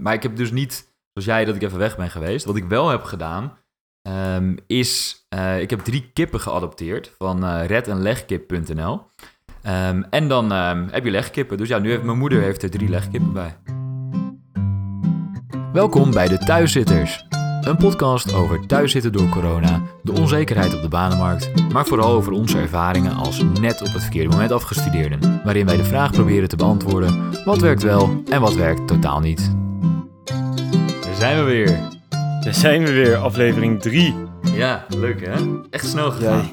maar ik heb dus niet, zoals jij, dat ik even weg ben geweest. Wat ik wel heb gedaan, ehm, is... eh, ik heb drie kippen geadopteerd van eh redenlegkip.nl. Ehm, en dan ehm, heb je legkippen. Dus ja, nu heeft mijn moeder heeft er drie legkippen bij. Welkom bij de Thuiszitters. Een podcast over thuiszitten door corona, de onzekerheid op de banenmarkt, maar vooral over onze ervaringen als net op het verkeerde moment afgestudeerden, waarin wij de vraag proberen te beantwoorden: wat werkt wel en wat werkt totaal niet. Daar zijn we weer. Daar zijn we weer, aflevering 3. Ja, leuk hè? Echt snel gegaan.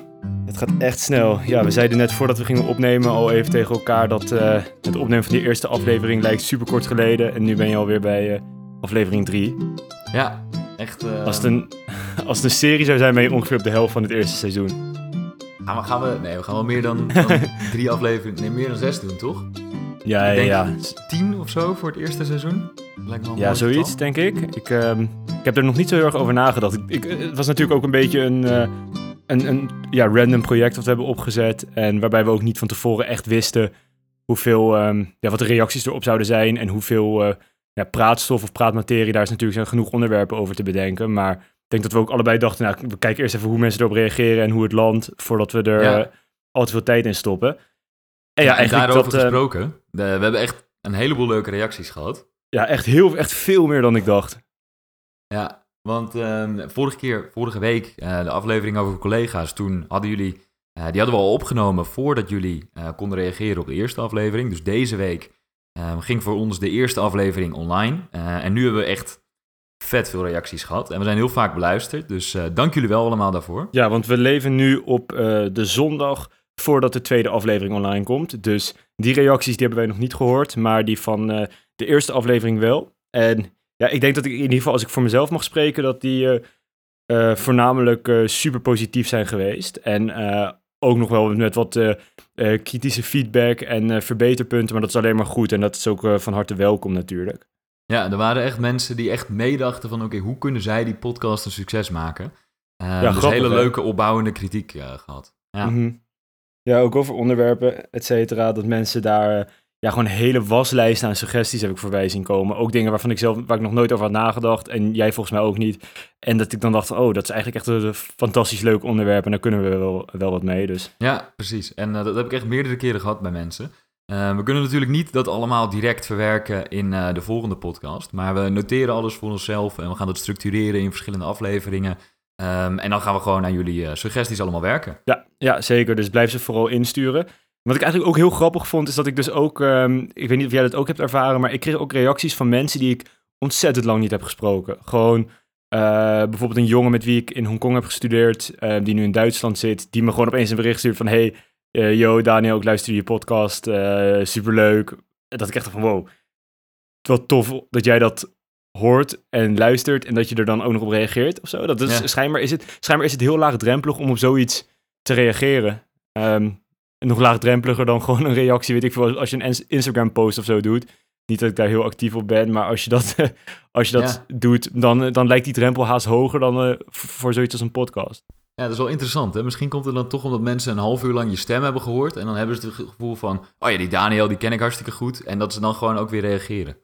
het gaat echt snel. Ja, we zeiden net voordat we gingen opnemen al even tegen elkaar dat eh, het opnemen van die eerste aflevering lijkt super kort geleden. En nu ben je alweer bij eh, aflevering 3. Ja, echt. eh, Als, het een, als het een serie zou zijn, ben je ongeveer op de helft van het eerste seizoen. gaan, we, gaan we. Nee, we gaan wel meer dan, dan drie afleveringen. Nee, meer dan zes doen, toch? Ja, ja, denk ja. Tien of zo voor het eerste seizoen. Ja, zoiets, denk ik. Ik, ehm, ik heb er nog niet zo heel erg over nagedacht. Ik, ik, het was natuurlijk ook een beetje een, eh, een, een ja, random project dat we hebben opgezet. En waarbij we ook niet van tevoren echt wisten hoeveel, ehm, ja, wat de reacties erop zouden zijn. En hoeveel eh, ja, praatstof of praatmaterie. Daar is natuurlijk zijn genoeg onderwerpen over te bedenken. Maar ik denk dat we ook allebei dachten, nou, we kijken eerst even hoe mensen erop reageren en hoe het landt. Voordat we er Ja. al te veel tijd in stoppen. En Ja, ja, en eigenlijk daarover dat, eh, gesproken. we hebben echt een heleboel leuke reacties gehad. Ja, echt heel, echt veel meer dan ik dacht. Ja, want ehm, vorige keer, vorige week, eh, de aflevering over collega's, toen hadden jullie, eh, die hadden we al opgenomen voordat jullie eh, konden reageren op de eerste aflevering. Dus deze week ehm, ging voor ons de eerste aflevering online. En nu hebben we echt vet veel reacties gehad. En we zijn heel vaak beluisterd, dus dank jullie wel allemaal daarvoor. Ja, want we leven nu op de zondag voordat de tweede aflevering online komt. Dus die reacties die hebben wij nog niet gehoord, maar die van de eerste aflevering wel. En ja, ik denk dat ik in ieder geval, als ik voor mezelf mag spreken, dat die eh, eh, voornamelijk eh, super positief zijn geweest. En ook nog wel met wat kritische feedback en verbeterpunten, maar dat is alleen maar goed. En dat is ook van harte welkom natuurlijk. Ja, er waren echt mensen die echt meedachten van... oké, hoe kunnen zij die podcast een succes maken? Eh, dus grappig, hele hè? leuke opbouwende kritiek eh, gehad. Ja. Mhm. Ja, ook over onderwerpen, et cetera. Dat mensen daar ja, gewoon een hele waslijst aan suggesties heb ik voorbij zien komen. Ook dingen waarvan ik zelf, waar ik nog nooit over had nagedacht. En jij volgens mij ook niet. En dat ik dan dacht, oh, dat is eigenlijk echt een fantastisch leuk onderwerp. En daar kunnen we wel, wel wat mee. Dus Ja, precies. En eh, dat heb ik echt meerdere keren gehad bij mensen. Eh, we kunnen natuurlijk niet dat allemaal direct verwerken in eh, de volgende podcast. Maar we noteren alles voor onszelf en we gaan dat structureren in verschillende afleveringen. Ehm, en dan gaan we gewoon aan jullie suggesties allemaal werken. ja, ja, zeker. Dus blijf ze vooral insturen. Wat ik eigenlijk ook heel grappig vond, is dat ik dus ook... ehm, ik weet niet of jij dat ook hebt ervaren, maar ik kreeg ook reacties van mensen die ik ontzettend lang niet heb gesproken. Gewoon eh, bijvoorbeeld een jongen met wie ik in Hongkong heb gestudeerd, eh, die nu in Duitsland zit, die me gewoon opeens een bericht stuurt van... Hey, eh, yo Daniel, ik luister je podcast, superleuk. Dat ik echt van wow, wat tof dat jij dat hoort en luistert en dat je er dan ook nog op reageert of zo. Dat is, Ja. schijnbaar, is het, schijnbaar is het heel laagdrempelig om op zoiets te reageren. En nog laagdrempeliger dan gewoon een reactie, weet ik veel, als je een Instagram post of zo doet. Niet dat ik daar heel actief op ben, maar als je dat, als je dat doet, dan, eh, dan lijkt die drempel haast hoger dan eh, voor zoiets als een podcast. Ja, dat is wel interessant. Hè? Misschien komt het dan toch omdat mensen een half uur lang je stem hebben gehoord. En dan hebben ze het gevoel van, oh ja, die Daniel, die ken ik hartstikke goed. En dat ze dan gewoon ook weer reageren.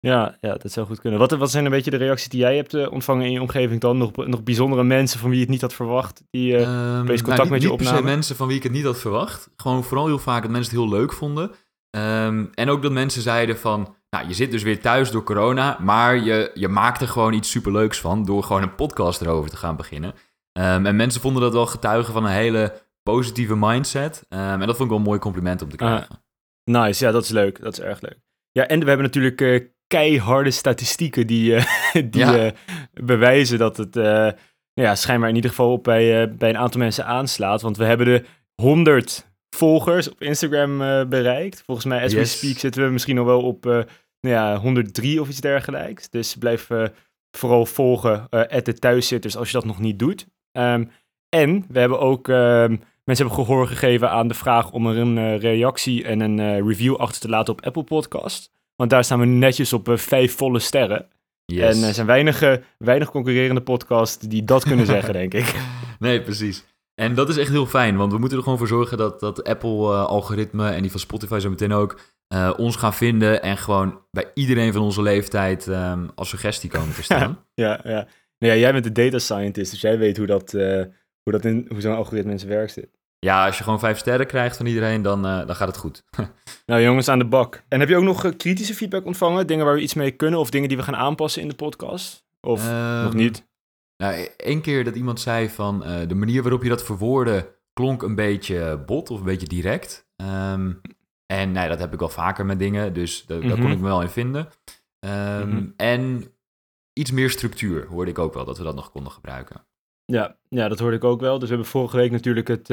Ja, ja, dat zou goed kunnen. Wat, wat zijn een beetje de reacties die jij hebt eh, ontvangen in je omgeving dan? Nog, nog bijzondere mensen van wie je het niet had verwacht? Die, Ehm, opeens contact nou, met je opnamen? mensen van wie ik het niet had verwacht. Gewoon vooral heel vaak dat mensen het heel leuk vonden. Ehm, en ook dat mensen zeiden van, nou, je zit dus weer thuis door corona, maar je, je maakt er gewoon iets superleuks van door gewoon een podcast erover te gaan beginnen. Ehm, en mensen vonden dat wel getuigen van een hele positieve mindset. En dat vond ik wel een mooi compliment om te Ah, krijgen. Nice, ja, dat is leuk. Dat is erg leuk. Ja, en we hebben natuurlijk eh, keiharde statistieken die, eh, die Ja. eh, bewijzen dat het eh, nou ja, schijnbaar in ieder geval op bij, bij een aantal mensen aanslaat. Want we hebben de 100 volgers op Instagram bereikt. Volgens mij, as we speak, zitten we misschien nog wel op nou ja, 103 of iets dergelijks. Dus blijf vooral volgen, eh de thuiszitters, als je dat nog niet doet. Ehm, en we hebben ook... ehm, Mensen hebben gehoor gegeven aan de vraag om er een reactie en een review achter te laten op Apple Podcast. Want daar staan we netjes op eh, vijf volle sterren. Yes. En er zijn weinig, eh, weinig concurrerende podcasts die dat kunnen zeggen, denk ik. Nee, precies. En dat is echt heel fijn, want we moeten er gewoon voor zorgen dat dat Apple-algoritme en die van Spotify zo meteen ook eh, ons gaan vinden en gewoon bij iedereen van onze leeftijd ehm, als suggestie komen te staan. Ja, ja. Nou ja, jij bent de data scientist, dus jij weet hoe, dat, eh, hoe, dat in, hoe zo'n algoritme in zijn werk zit. Ja, als je gewoon vijf sterren krijgt van iedereen, dan, eh, dan gaat het goed. Nou jongens, aan de bak. En heb je ook nog eh, kritische feedback ontvangen? Dingen waar we iets mee kunnen of dingen die we gaan aanpassen in de podcast? Of nog Ehm, niet? Nou, één keer dat iemand zei van eh, de manier waarop je dat verwoordde klonk een beetje bot of een beetje direct. Ehm, en nou, ja, dat heb ik wel vaker met dingen, dus da- daar kon Mhm. ik me wel in vinden. Ehm, Mhm. En iets meer structuur hoorde ik ook wel, dat we dat nog konden gebruiken. Ja, ja, dat hoorde ik ook wel. Dus we hebben vorige week natuurlijk het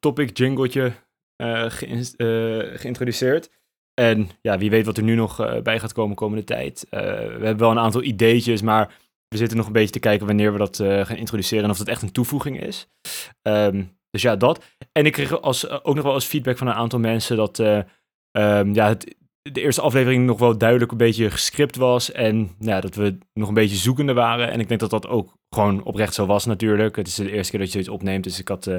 topic jingletje eh, eh, geïntroduceerd. En ja, wie weet wat er nu nog eh, bij gaat komen komende tijd. Eh, we hebben wel een aantal ideetjes, maar we zitten nog een beetje te kijken wanneer we dat eh, gaan introduceren en of dat echt een toevoeging is. Ehm, dus ja, dat. En ik kreeg als, eh, ook nog wel als feedback van een aantal mensen dat eh, ehm, ja, het, de eerste aflevering nog wel duidelijk een beetje gescript was. En ja, dat we nog een beetje zoekende waren. En ik denk dat dat ook gewoon oprecht zo was natuurlijk. Het is de eerste keer dat je zoiets opneemt. Dus ik had, eh,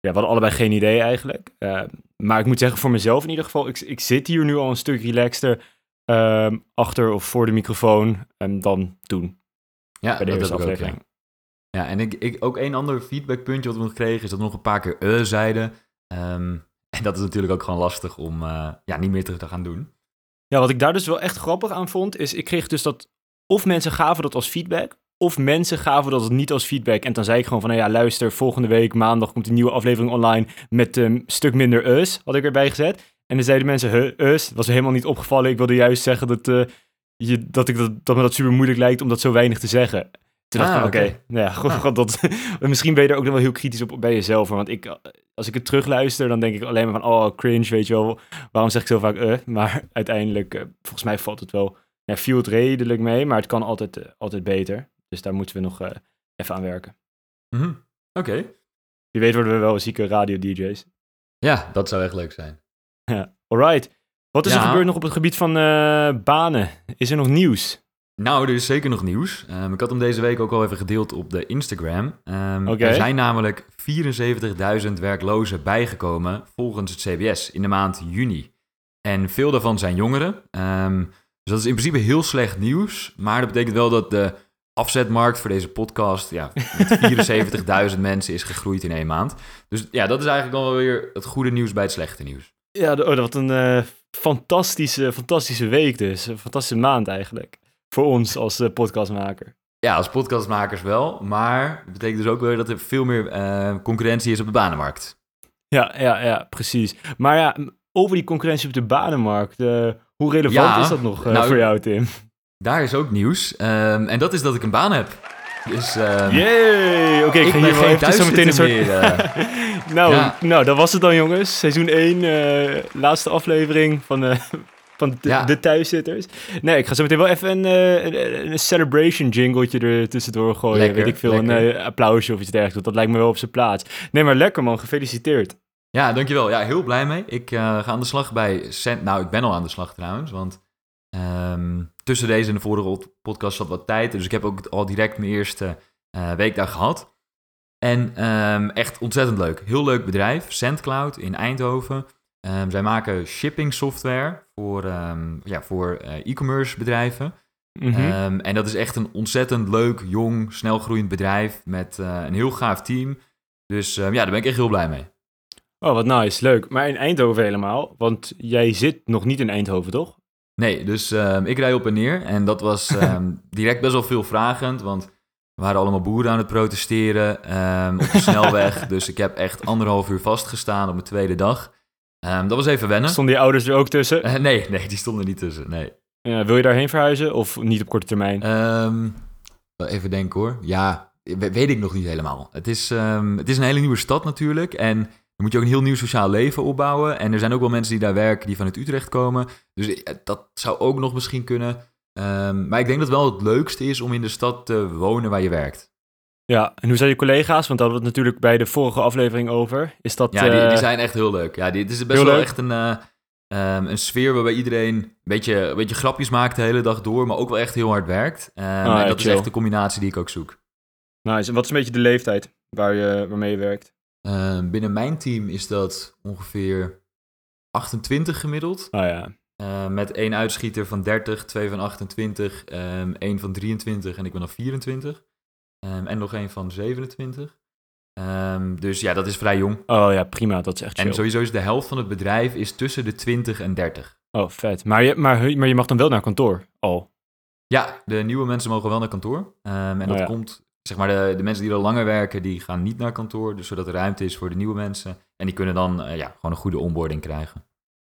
we hadden allebei geen idee eigenlijk. Eh, maar ik moet zeggen, voor mezelf in ieder geval, ik, ik zit hier nu al een stuk relaxter ehm, achter of voor de microfoon ehm, dan toen Ja, bij de dat eerste ik ook, aflevering. ja. Ja, en ik, ik, ook één ander feedbackpuntje wat we nog kregen is dat we nog een paar keer eh zeiden. Ehm, en dat is natuurlijk ook gewoon lastig om eh, ja, niet meer te te gaan doen. Ja, wat ik daar dus wel echt grappig aan vond, is ik kreeg dus dat of mensen gaven dat als feedback, of mensen gaven dat niet als feedback. En dan zei ik gewoon van, nou ja, luister, volgende week maandag komt een nieuwe aflevering online met een um, stuk minder us, had ik erbij gezet. En dan zeiden mensen, huh, us, was me helemaal niet opgevallen. Ik wilde juist zeggen dat, eh, je, dat, ik dat, dat me dat super moeilijk lijkt om dat zo weinig te zeggen. Toen dacht ik, Ah, oké, nou ja, god, Ah. dat, misschien ben je er ook nog wel heel kritisch op bij jezelf. Want ik, als ik het terugluister, dan denk ik alleen maar van, oh, cringe, weet je wel. Waarom zeg ik zo vaak eh? Maar uiteindelijk, eh, volgens mij valt het wel, ja, viel het redelijk mee. Maar het kan altijd, altijd beter. Dus daar moeten we nog eh, even aan werken. Mhm. Oké. Wie weet worden we wel zieke radio-dj's. Ja, dat zou echt leuk zijn. Alright. Wat is er Ja. gebeurd nog op het gebied van eh, banen? Is er nog nieuws? Nou, er is zeker nog nieuws. Ehm, ik had hem deze week ook al even gedeeld op de Instagram. Ehm, Oké. Er zijn namelijk 74.000 werklozen bijgekomen volgens het CBS in de maand juni. En veel daarvan zijn jongeren. Ehm, dus dat is in principe heel slecht nieuws. Maar dat betekent wel dat de afzetmarkt voor deze podcast ja, met 74.000 mensen is gegroeid in één maand. Dus ja, dat is eigenlijk dan wel weer het goede nieuws bij het slechte nieuws. Ja, de- oh, dat was een eh, fantastische, fantastische week dus. Een fantastische maand eigenlijk. Voor ons als eh, podcastmaker. Ja, als podcastmakers wel. Maar dat betekent dus ook weer dat er veel meer eh, concurrentie is op de banenmarkt. Ja, ja, ja, precies. Maar ja, over die concurrentie op de banenmarkt. hoe relevant Ja, is dat nog nou, voor jou, Tim? Daar is ook nieuws. Ehm, en dat is dat ik een baan heb. Dus ehm, Yay! Oké, ik, ik ga hier wel geen eventjes zo meteen een soort... thuiszitter meer. eh. nou, Ja. nou, dat was het dan, jongens. Seizoen 1, eh, laatste aflevering van, eh, van de, Ja. de thuiszitters. Nee, ik ga zo meteen wel even een, een, een celebration jingletje er tussendoor gooien. Lekker, weet ik veel, een lekker. applausje of iets dergelijks. Dat lijkt me wel op zijn plaats. Nee, maar lekker man, gefeliciteerd. ja, dankjewel. Ja, heel blij mee. Ik ga aan de slag bij Cent. Nou, ik ben al aan de slag trouwens. Want ehm, tussen deze en de vorige podcast zat wat tijd. Dus ik heb ook al direct mijn eerste eh, week daar gehad. En ehm, echt ontzettend leuk. Heel leuk bedrijf. SendCloud in Eindhoven. Ehm, zij maken shipping software voor, ja, voor eh, e-commerce bedrijven. Mhm. En dat is echt een ontzettend leuk, jong, snelgroeiend bedrijf met eh, een heel gaaf team. Dus ja, daar ben ik echt heel blij mee. Oh, wat nice, leuk. Maar in Eindhoven helemaal, want jij zit nog niet in Eindhoven, toch? Nee, dus ehm, ik rij op en neer. En dat was ehm, direct best wel veel vragend, want we waren allemaal boeren aan het protesteren ehm, op de snelweg. dus ik heb echt anderhalf uur vastgestaan op mijn tweede dag. Dat was even wennen. Stonden je ouders er ook tussen? Eh, nee, nee, die stonden niet tussen, nee. Ja, wil je daarheen verhuizen of niet op korte termijn? Even denken hoor. Ja, we- weet ik nog niet helemaal. Het is, het is een hele nieuwe stad natuurlijk. En dan moet je ook een heel nieuw sociaal leven opbouwen. En er zijn ook wel mensen die daar werken die vanuit Utrecht komen. Dus eh, dat zou ook nog misschien kunnen. Ehm, maar ik denk dat wel het leukste is om in de stad te wonen waar je werkt. Ja, en hoe zijn je collega's? Want daar hadden we het natuurlijk bij de vorige aflevering over. Is dat... Ja, die, die eh, zijn echt heel leuk. Ja, die, het is best Heel wel leuk. echt een, eh, ehm, een sfeer waarbij iedereen een beetje, een beetje grapjes maakt de hele dag door. Maar ook wel echt heel hard werkt. Ehm, en dat chill. is echt de combinatie die ik ook zoek. Nice. En wat is een beetje de leeftijd waar je, waarmee je werkt? Uh, binnen mijn team is dat ongeveer 28 gemiddeld. Oh ja. Eh, met één uitschieter van 30, twee van 28, um, één van 23 en ik ben nog 24. Um, en nog één van 27. Um, dus ja, dat is vrij jong. Oh ja, prima. Dat is echt chill. En sowieso is de helft van het bedrijf is tussen de 20 en 30. Oh, vet. Maar je, maar, maar je mag dan wel naar kantoor al? Ja, de nieuwe mensen mogen wel naar kantoor. en dat Oh ja. komt, zeg maar, de, de mensen die er langer werken, die gaan niet naar kantoor. Dus zodat er ruimte is voor de nieuwe mensen. En die kunnen dan uh, ja, gewoon een goede onboarding krijgen.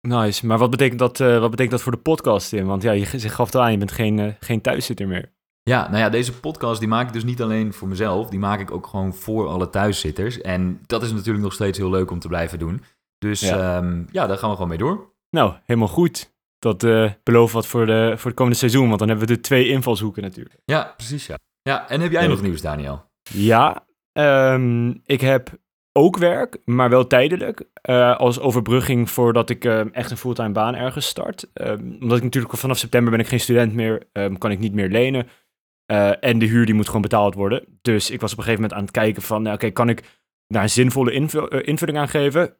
Nice. Maar wat betekent dat, uh, wat betekent dat voor de podcast, Tim? Want ja, je, gaf het aan, je bent geen, uh, geen thuiszitter meer. Ja, nou ja, deze podcast die maak ik dus niet alleen voor mezelf. Die maak ik ook gewoon voor alle thuiszitters. En dat is natuurlijk nog steeds heel leuk om te blijven doen. Dus ja, um, ja daar gaan we gewoon mee door. Nou, helemaal goed. Dat uh, belooft wat voor, de, voor het komende seizoen. Want dan hebben we de twee invalshoeken natuurlijk. Ja, precies ja. Ja, en heb jij nog nieuws, Daniel? Ja, um, ik heb ook werk, maar wel tijdelijk. Uh, als overbrugging voordat ik uh, echt een fulltime baan ergens start. Um, omdat ik natuurlijk vanaf september ben ik geen student meer, kan ik niet meer lenen. Uh, en de huur die moet gewoon betaald worden. Dus ik was op een gegeven moment aan het kijken van, nou, oké, kan ik daar een zinvolle invul invulling aan geven?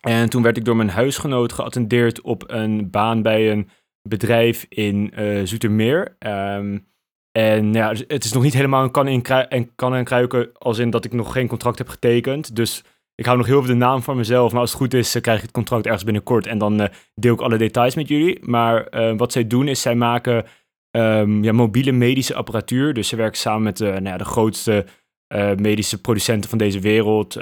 En toen werd ik door mijn huisgenoot geattendeerd op een baan bij een bedrijf in Zoetermeer. Um, en ja, het is nog niet helemaal een kan, in en, kan en kruiken als in dat ik nog geen contract heb getekend. Dus ik hou nog heel veel de naam van mezelf. Maar als het goed is, uh, krijg ik het contract ergens binnenkort. En dan uh, deel ik alle details met jullie. Maar uh, wat zij doen is, zij maken um, ja, mobiele medische apparatuur. Dus ze werken samen met nou de grootste medische producenten van deze wereld.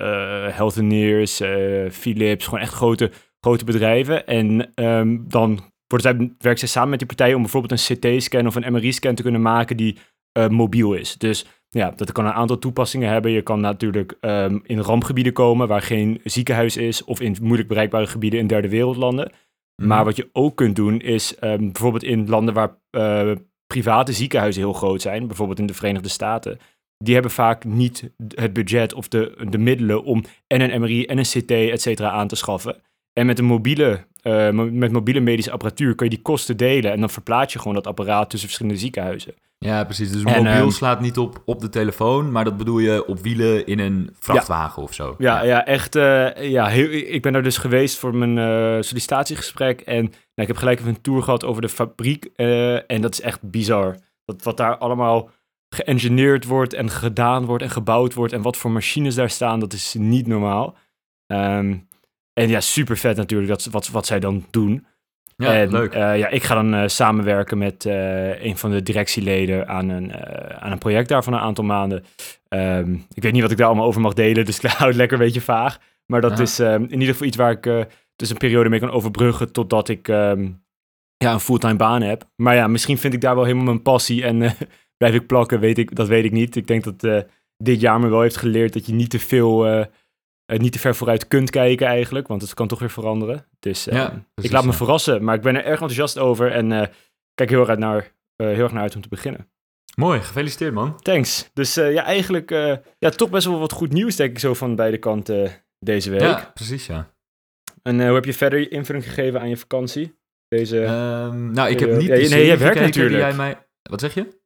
Healthineers, Philips, gewoon echt grote, grote bedrijven. En um, dan zij, werkt zij samen met die partijen om bijvoorbeeld een CT-scan of een MRI-scan te kunnen maken die uh, mobiel is. Dus ja, dat kan een aantal toepassingen hebben. Je kan natuurlijk um, in rampgebieden komen waar geen ziekenhuis is of in moeilijk bereikbare gebieden in derde wereldlanden. Mm. Maar wat je ook kunt doen is um, bijvoorbeeld in landen waar uh, private ziekenhuizen heel groot zijn, bijvoorbeeld in de Verenigde Staten. Die hebben vaak niet het budget of de, de middelen om en een MRI en een CT, et cetera, aan te schaffen. En met een mobiele, uh, met mobiele medische apparatuur kun je die kosten delen. En dan verplaats je gewoon dat apparaat tussen verschillende ziekenhuizen. Ja, precies. Dus en, mobiel um, slaat niet op, op de telefoon, maar dat bedoel je op wielen in een vrachtwagen ja. of zo. Ja, ja. ja echt. Uh, ja, heel, ik ben daar dus geweest voor mijn uh, sollicitatiegesprek. En nou, ik heb gelijk even een tour gehad over de fabriek. Uh, en dat is echt bizar. Dat, wat daar allemaal geëngineerd wordt en gedaan wordt en gebouwd wordt. En wat voor machines daar staan, dat is niet normaal. Um, en ja, super vet natuurlijk dat, wat, wat zij dan doen. Ja, en, leuk. Uh, ja, ik ga dan uh, samenwerken met uh, een van de directieleden aan een, aan een project daar van een aantal maanden. Um, ik weet niet wat ik daar allemaal over mag delen, dus ik hou het lekker een beetje vaag. Maar dat Ja. is um, in ieder geval iets waar ik dus een periode mee kan overbruggen totdat ik um, ja, een fulltime baan heb. Maar ja, misschien vind ik daar wel helemaal mijn passie en blijf ik plakken, weet ik, dat weet ik niet. Ik denk dat dit jaar me wel heeft geleerd dat je niet te veel uh, niet te ver vooruit kunt kijken eigenlijk, want het kan toch weer veranderen. Dus uh, Ja, ik laat me verrassen, maar ik ben er erg enthousiast over en uh, kijk heel erg, naar, heel erg naar uit om te beginnen. Mooi, gefeliciteerd man. Thanks. Dus ja, eigenlijk ja, toch best wel wat goed nieuws, denk ik zo van beide kanten deze week. Ja, precies ja. En hoe heb je verder invulling gegeven aan je vakantie? Deze, Um, nou, ik heb niet ja, nee, jij werkt natuurlijk. jij mij... Wat zeg je?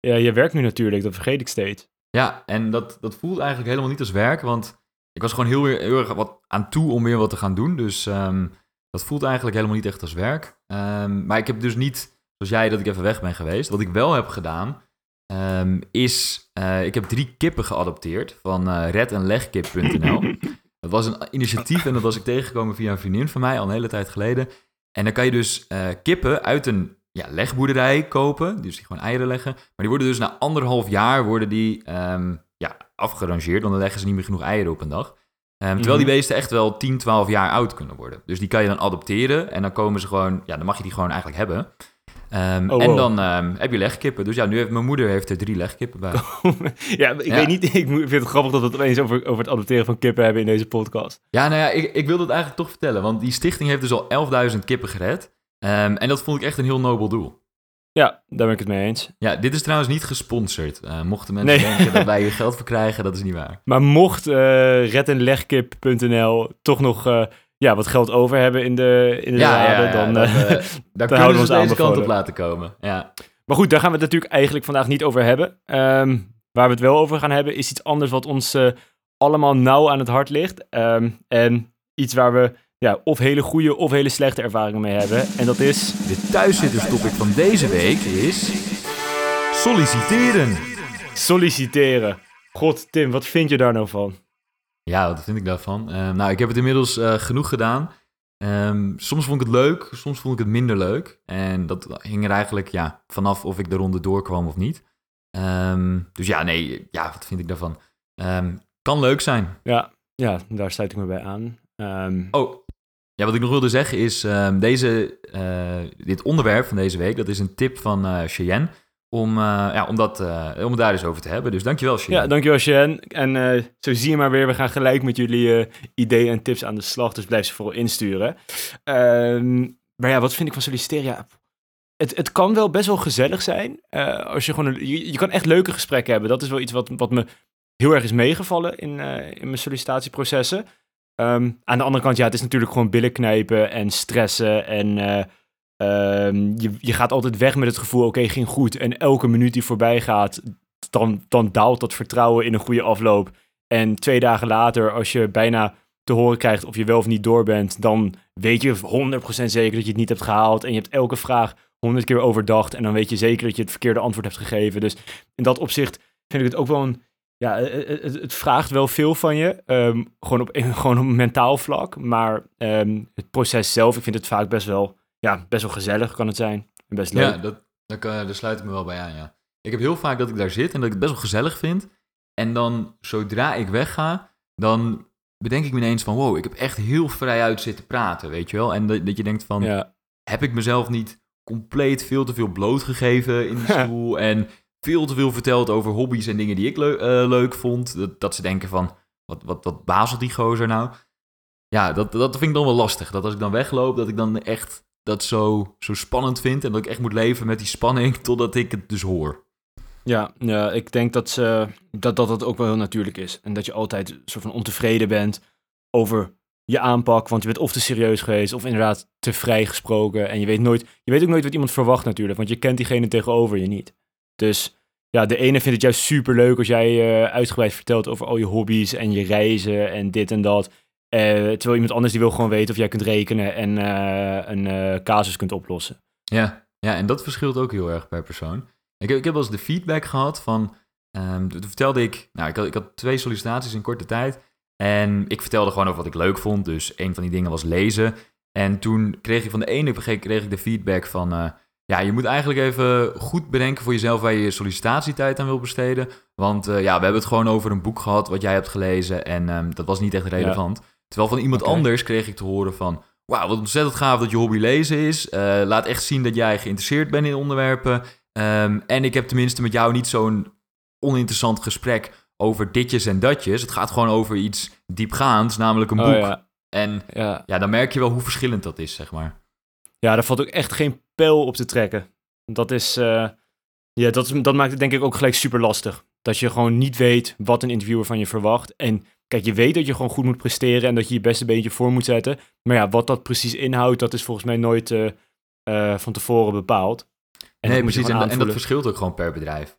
ja, je werkt nu natuurlijk, dat vergeet ik steeds. Ja, en dat, dat voelt eigenlijk helemaal niet als werk, want ik was gewoon heel, erg wat aan toe om weer wat te gaan doen. Dus ehm, dat voelt eigenlijk helemaal niet echt als werk. Ehm, maar ik heb dus niet, zoals jij, dat ik even weg ben geweest. Wat ik wel heb gedaan, ehm, is, eh, ik heb drie kippen geadopteerd van eh red en legkip.nl. dat was een initiatief en dat was ik tegengekomen via een vriendin van mij al een hele tijd geleden. En dan kan je dus eh, kippen uit een ja, legboerderij kopen, dus die gewoon eieren leggen. Maar die worden dus na anderhalf jaar worden die afgerangeerd, want dan leggen ze niet meer genoeg eieren op een dag. Ehm, terwijl die Mhm. beesten echt wel 10, 12 jaar oud kunnen worden. Dus die kan je dan adopteren en dan komen ze gewoon, ja, dan mag je die gewoon eigenlijk hebben. Ehm, Oh, En wow. dan ehm, heb je legkippen. Dus ja, nu heeft mijn moeder heeft er drie legkippen bij. ja, ik Ja. weet niet, ik vind het grappig dat we het opeens over, over het adopteren van kippen hebben in deze podcast. Ja, nou ja, ik, ik wilde het eigenlijk toch vertellen. Want die stichting heeft dus al 11.000 kippen gered. En dat vond ik echt een heel nobel doel. Ja, daar ben ik het mee eens. Ja, dit is trouwens niet gesponsord. Eh, mochten mensen Nee. denken dat wij hier geld voor krijgen, dat is niet waar. Maar mocht uh, redenlegkip.nl toch nog eh, ja, wat geld over hebben in de, in de raden, dan... dat, eh, eh, daar houden we kunnen ons ze deze kant op laten komen. Ja, maar goed, daar gaan we het natuurlijk eigenlijk vandaag niet over hebben. Ehm, waar we het wel over gaan hebben, is iets anders wat ons eh, allemaal nauw aan het hart ligt. Ehm, en iets waar we ja, of hele goede of hele slechte ervaringen mee hebben. En dat is... De thuiszitterstopic van deze week is... Solliciteren. Solliciteren. God, Tim, wat vind je daar nou van? Ja, wat vind ik daarvan? Uh, nou, ik heb het inmiddels uh, genoeg gedaan. Um, soms vond ik het leuk, soms vond ik het minder leuk. En dat hing er eigenlijk ja, vanaf of ik de ronde doorkwam of niet. Um, dus ja, nee, ja, wat vind ik daarvan? Um, kan leuk zijn. Ja, ja, daar sluit ik me bij aan. Oh, ja, wat ik nog wilde zeggen is, deze, uh, dit onderwerp van deze week, dat is een tip van uh, Cheyenne om, uh, ja, om, dat, om het daar eens over te hebben. Dus dankjewel, Shen. Ja, dankjewel, Shen. En zo zie je maar weer, we gaan gelijk met jullie ideeën en tips aan de slag. Dus blijf ze vooral insturen. Ehm, maar ja, wat vind ik van solliciteren? Ja, het, het kan wel best wel gezellig zijn. als je, gewoon je, je, kan echt leuke gesprekken hebben. Dat is wel iets wat, wat me heel erg is meegevallen in, in mijn sollicitatieprocessen. Um, aan de andere kant, ja, het is natuurlijk gewoon billen knijpen en stressen en... Um, je, je gaat altijd weg met het gevoel, oké, ging goed. En elke minuut die voorbij gaat, dan, dan daalt dat vertrouwen in een goede afloop. En twee dagen later, als je bijna te horen krijgt of je wel of niet door bent, dan weet je 100% zeker dat je het niet hebt gehaald. En je hebt elke vraag 100 keer overdacht. En dan weet je zeker dat je het verkeerde antwoord hebt gegeven. Dus in dat opzicht vind ik het ook wel een. Ja, het, het vraagt wel veel van je. Um, gewoon, op, gewoon op mentaal vlak. Maar um, het proces zelf, ik vind het vaak best wel ja, best wel gezellig kan het zijn. En best leuk. Ja, dat, daar, kan, daar sluit ik me wel bij aan, ja. Ik heb heel vaak dat ik daar zit en dat ik het best wel gezellig vind. En dan, zodra ik wegga, dan bedenk ik me ineens van... wow, ik heb echt heel vrij uit zitten praten, weet je wel? En dat, dat je denkt van, ja. heb ik mezelf niet compleet veel te veel blootgegeven in de stoel... en veel te veel verteld over hobby's en dingen die ik le uh, leuk vond. Dat, dat, ze denken van, wat, wat, wat bazelt die gozer nou? Ja, dat, dat vind ik dan wel lastig. Dat als ik dan wegloop, dat ik dan echt dat zo, zo spannend vind. En dat ik echt moet leven met die spanning totdat ik het dus hoor. Ja, ja ik denk dat, ze, dat, dat dat ook wel heel natuurlijk is. En dat je altijd soort van ontevreden bent over je aanpak. Want je bent of te serieus geweest of inderdaad te vrij gesproken. En je weet, nooit, je weet ook nooit wat iemand verwacht natuurlijk. Want je kent diegene tegenover je niet. Dus ja, de ene vindt het juist super leuk als jij uh, uitgebreid vertelt over al je hobby's en je reizen en dit en dat. Uh, terwijl iemand anders die wil gewoon weten of jij kunt rekenen en uh, een casus kunt oplossen. Ja, ja, en dat verschilt ook heel erg per persoon. Ik heb, ik heb wel eens de feedback gehad van... Um, toen vertelde ik... Nou, ik had, ik had twee sollicitaties in korte tijd. En ik vertelde gewoon over wat ik leuk vond. Dus een van die dingen was lezen. En toen kreeg ik van de ene kreeg ik de feedback van... ja, je moet eigenlijk even goed bedenken voor jezelf... waar je je sollicitatietijd aan wil besteden. Want ja, we hebben het gewoon over een boek gehad... wat jij hebt gelezen. En um, dat was niet echt relevant. Ja. Terwijl van iemand anders kreeg ik te horen van... Wauw, wat ontzettend gaaf dat je hobby lezen is. Uh, laat echt zien dat jij geïnteresseerd bent in onderwerpen. Um, en ik heb tenminste met jou niet zo'n oninteressant gesprek over ditjes en datjes. Het gaat gewoon over iets diepgaands, namelijk een oh, boek. Ja. En ja. ja, dan merk je wel hoe verschillend dat is, zeg maar. Ja, daar valt ook echt geen pijl op te trekken. Dat is... Uh, ja, dat, dat maakt het denk ik ook gelijk super lastig. Dat je gewoon niet weet wat een interviewer van je verwacht. En Kijk, je weet dat je gewoon goed moet presteren en dat je je beste beentje voor moet zetten. Maar ja, wat dat precies inhoudt, dat is volgens mij nooit uh, uh, van tevoren bepaald. En nee, precies. En, en, dat verschilt ook gewoon per bedrijf.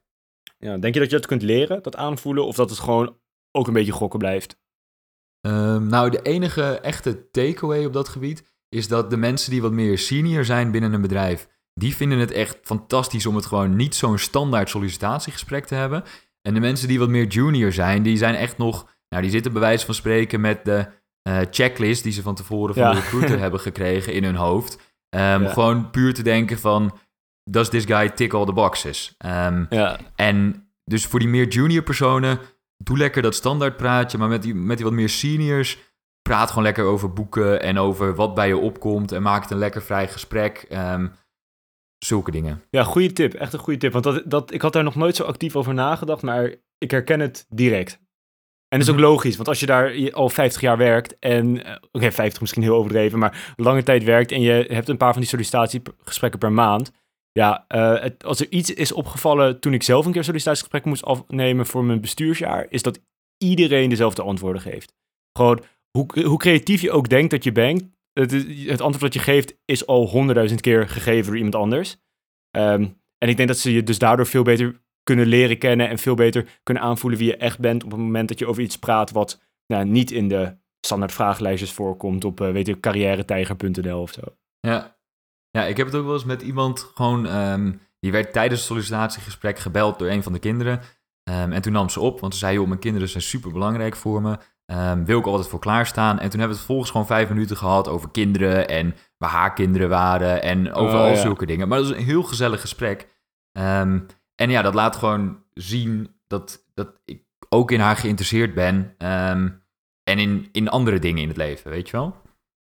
Ja, denk je dat je dat kunt leren, dat aanvoelen, of dat het gewoon ook een beetje gokken blijft? Um, nou, de enige echte takeaway op dat gebied is dat de mensen die wat meer senior zijn binnen een bedrijf, die vinden het echt fantastisch om het gewoon niet zo'n standaard sollicitatiegesprek te hebben. En de mensen die wat meer junior zijn, die zijn echt nog nou, die zitten bij wijze van spreken met de uh, checklist die ze van tevoren van de recruiter hebben gekregen in hun hoofd. Um, Gewoon puur te denken van, does this guy tick all the boxes? Um, ja. En dus voor die meer junior personen, doe lekker dat standaard praatje, maar met die, met die wat meer seniors, praat gewoon lekker over boeken en over wat bij je opkomt en maak het een lekker vrij gesprek. Um, zulke dingen. Ja, goede tip. Echt een goede tip. Want dat, dat, ik had daar nog nooit zo actief over nagedacht, maar ik herken het direct. En dat is ook mhm. logisch, want als je daar al 50 jaar werkt en, uh, oké, okay, 50 misschien heel overdreven, maar lange tijd werkt en je hebt een paar van die sollicitatiegesprekken per maand. Ja, uh, het, als er iets is opgevallen toen ik zelf een keer sollicitatiegesprekken moest afnemen voor mijn bestuursjaar, is dat iedereen dezelfde antwoorden geeft. Gewoon, hoe, hoe creatief je ook denkt dat je bent, het, het antwoord dat je geeft is al honderdduizend keer gegeven door iemand anders. Um, en ik denk dat ze je dus daardoor veel beter kunnen leren kennen en veel beter kunnen aanvoelen wie je echt bent op het moment dat je over iets praat wat nou, niet in de standaard vragenlijstjes voorkomt op, uh, weet je, carrièretijger.nl of zo. Ja. ja, ik heb het ook wel eens met iemand gewoon, ehm, die werd tijdens het sollicitatiegesprek gebeld door een van de kinderen. Um, en toen nam ze op, want ze zei, joh, mijn kinderen zijn super belangrijk voor me. Um, wil ik altijd voor klaarstaan. En toen hebben we het vervolgens gewoon vijf minuten gehad over kinderen en waar haar kinderen waren en over Oh, al ja. zulke dingen. Maar dat is een heel gezellig gesprek. Ehm, en ja, dat laat gewoon zien dat, dat ik ook in haar geïnteresseerd ben. ehm, en in, in andere dingen in het leven, weet je wel?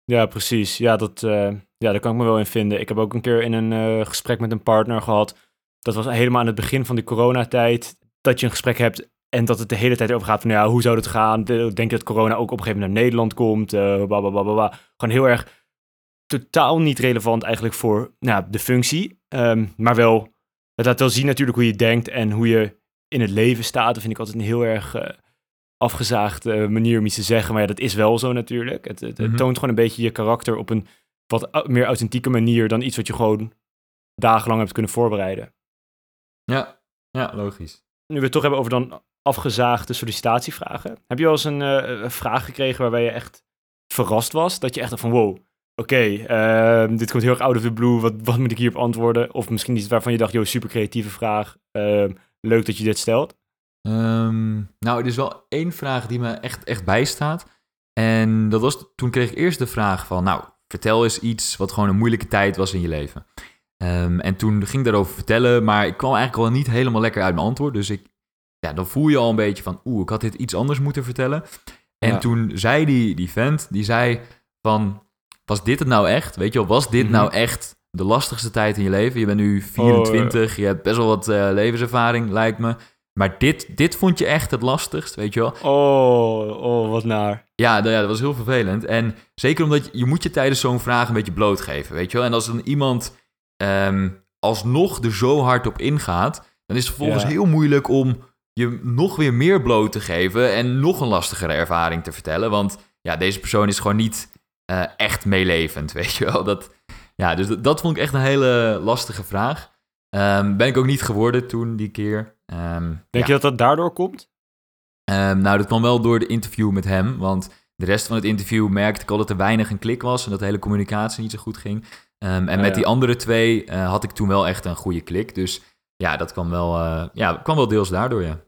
Ja, precies. Ja, dat, eh, ja, daar kan ik me wel in vinden. Ik heb ook een keer in een eh, gesprek met een partner gehad. Dat was helemaal aan het begin van die coronatijd. Dat je een gesprek hebt en dat het de hele tijd over gaat van ja, hoe zou het gaan? De- Denk je dat corona ook op een gegeven moment naar Nederland komt? Uh, Gewoon heel erg totaal niet relevant eigenlijk voor nou, de functie. Ehm, maar wel, het laat wel zien natuurlijk hoe je denkt en hoe je in het leven staat. Dat vind ik altijd een heel erg eh, afgezaagde manier om iets te zeggen. Maar ja, dat is wel zo natuurlijk. Het, het, het Mhm. toont gewoon een beetje je karakter op een wat meer authentieke manier dan iets wat je gewoon dagenlang hebt kunnen voorbereiden. Ja, ja logisch. Nu we het toch hebben over dan afgezaagde sollicitatievragen. Heb je wel eens een eh, vraag gekregen waarbij je echt verrast was? Dat je echt van wow, oké, ehm, dit komt heel erg out of the blue. Wat, wat moet ik hierop antwoorden? Of misschien iets waarvan je dacht, joh, super creatieve vraag. Ehm, leuk dat je dit stelt. Ehm, nou, er is wel één vraag die me echt, echt bijstaat. En dat was, toen kreeg ik eerst de vraag van, nou, vertel eens iets wat gewoon een moeilijke tijd was in je leven. En toen ging ik daarover vertellen, maar ik kwam eigenlijk al niet helemaal lekker uit mijn antwoord. Dus ik, ja, dan voel je al een beetje van, oeh, ik had dit iets anders moeten vertellen. En Ja. toen zei die, die vent, die zei van, was dit het nou echt? Weet je wel, was dit Mhm. nou echt de lastigste tijd in je leven? Je bent nu 24, je hebt best wel wat eh, levenservaring, lijkt me. Maar dit, dit vond je echt het lastigst, weet je wel? Oh, oh, wat naar. Ja, ja, dat was heel vervelend. En zeker omdat je, je moet je tijdens zo'n vraag een beetje blootgeven, weet je wel? En als dan iemand ehm, alsnog er zo hard op ingaat, dan is het vervolgens Ja. heel moeilijk om je nog weer meer bloot te geven en nog een lastigere ervaring te vertellen. Want ja, deze persoon is gewoon niet eh, echt meelevend, weet je wel? Dat, ja, dus dat, dat vond ik echt een hele lastige vraag. Ehm, ben ik ook niet geworden toen die keer. Ehm, Denk ja. je dat dat daardoor komt? Ehm, nou, dat kwam wel door de interview met hem. Want de rest van het interview merkte ik al dat er weinig een klik was. En dat de hele communicatie niet zo goed ging. En Oh, met ja. die andere twee eh, had ik toen wel echt een goede klik. Dus ja, dat kwam wel, eh, ja, kwam wel deels daardoor, ja.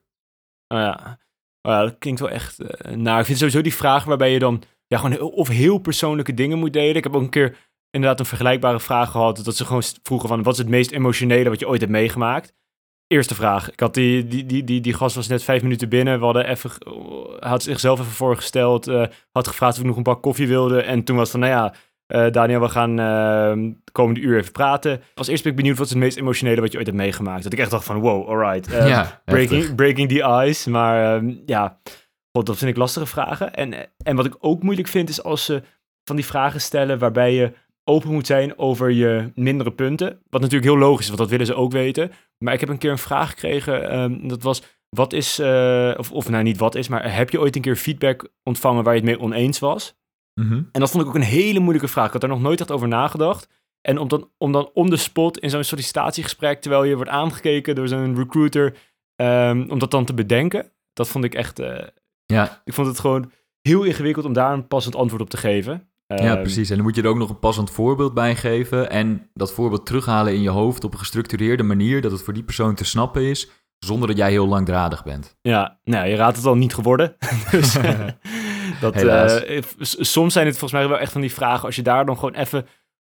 Oh ja. Oh ja, dat klinkt wel echt naar. Ik vind sowieso die vraag waarbij je dan ja, gewoon of heel persoonlijke dingen moet delen. Ik heb ook een keer inderdaad een vergelijkbare vraag gehad. Dat ze gewoon vroegen van, wat is het meest emotionele wat je ooit hebt meegemaakt? Eerste vraag. Ik had die, die, die, die, die gast was net vijf minuten binnen. We hadden even, had zichzelf even voorgesteld. eh, had gevraagd of ik nog een bak koffie wilde. En toen was van, nou ja, eh, Daniel, we gaan eh, de komende uur even praten. Als eerste ben ik benieuwd, wat is het meest emotionele wat je ooit hebt meegemaakt? Dat ik echt dacht van, wow, alright. eh, ja, heftig. breaking, breaking the ice. Maar ehm, ja, God, dat vind ik lastige vragen. En, en wat ik ook moeilijk vind, is als ze van die vragen stellen waarbij je open moet zijn over je mindere punten. Wat natuurlijk heel logisch is, want dat willen ze ook weten. Maar ik heb een keer een vraag gekregen, ehm, dat was, wat is, eh, of, of nou niet wat is, maar heb je ooit een keer feedback ontvangen waar je het mee oneens was? Mhm. En dat vond ik ook een hele moeilijke vraag. Ik had daar nog nooit echt over nagedacht. En om dan, om dan on the spot in zo'n sollicitatiegesprek, terwijl je wordt aangekeken door zo'n recruiter, ehm, om dat dan te bedenken, dat vond ik echt, eh, Ja, ik vond het gewoon heel ingewikkeld om daar een passend antwoord op te geven. ja, Ehm, precies. En dan moet je er ook nog een passend voorbeeld bij geven. En dat voorbeeld terughalen in je hoofd op een gestructureerde manier, dat het voor die persoon te snappen is, zonder dat jij heel langdradig bent. Ja, nou, je raadt het al niet geworden. dus, dat, eh, soms zijn het volgens mij wel echt van die vragen, als je daar dan gewoon even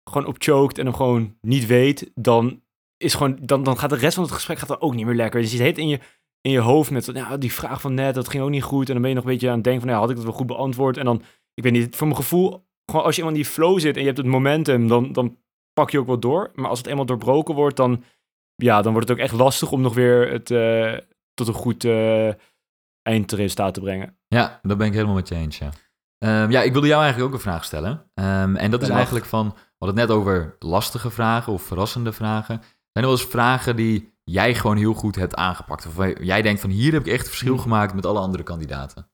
gewoon op choked en hem gewoon niet weet, dan, is gewoon, dan, dan gaat de rest van het gesprek gaat dan ook niet meer lekker. Dus je zit in je, in je hoofd met, ja, die vraag van net, dat ging ook niet goed. En dan ben je nog een beetje aan het denken van, ja, had ik dat wel goed beantwoord? En dan, ik weet niet, voor mijn gevoel, gewoon als je eenmaal in die flow zit en je hebt het momentum, dan, dan pak je ook wel door. Maar als het eenmaal doorbroken wordt, dan, ja, dan wordt het ook echt lastig om nog weer het eh, tot een goed eh, eindresultaat te brengen. Ja, dat ben ik helemaal met je eens, ja. Ehm, ja, ik wilde jou eigenlijk ook een vraag stellen. Ehm, en dat is eigenlijk van, we hadden het net over lastige vragen of verrassende vragen. Zijn er wel eens vragen die jij gewoon heel goed hebt aangepakt? Of jij denkt van, hier heb ik echt verschil Hmm. gemaakt met alle andere kandidaten?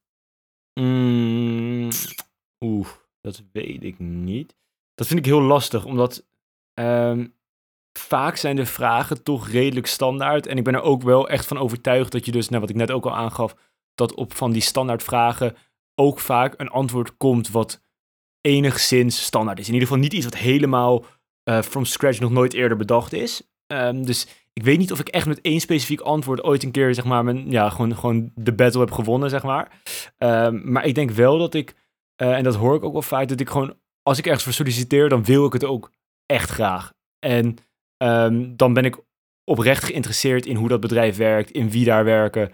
Mm, Oeh, dat weet ik niet. Dat vind ik heel lastig, omdat ehm, vaak zijn de vragen toch redelijk standaard. En ik ben er ook wel echt van overtuigd dat je dus, nou, wat ik net ook al aangaf, dat op van die standaard vragen ook vaak een antwoord komt wat enigszins standaard is. In ieder geval niet iets wat helemaal uh, from scratch nog nooit eerder bedacht is. Ehm, dus ik weet niet of ik echt met één specifiek antwoord ooit een keer, zeg maar, mijn, ja, gewoon, gewoon de battle heb gewonnen, zeg maar. Ehm, maar ik denk wel dat ik, uh, en dat hoor ik ook wel vaak, dat ik gewoon, als ik ergens voor solliciteer, dan wil ik het ook echt graag. En um, dan ben ik oprecht geïnteresseerd in hoe dat bedrijf werkt, in wie daar werken,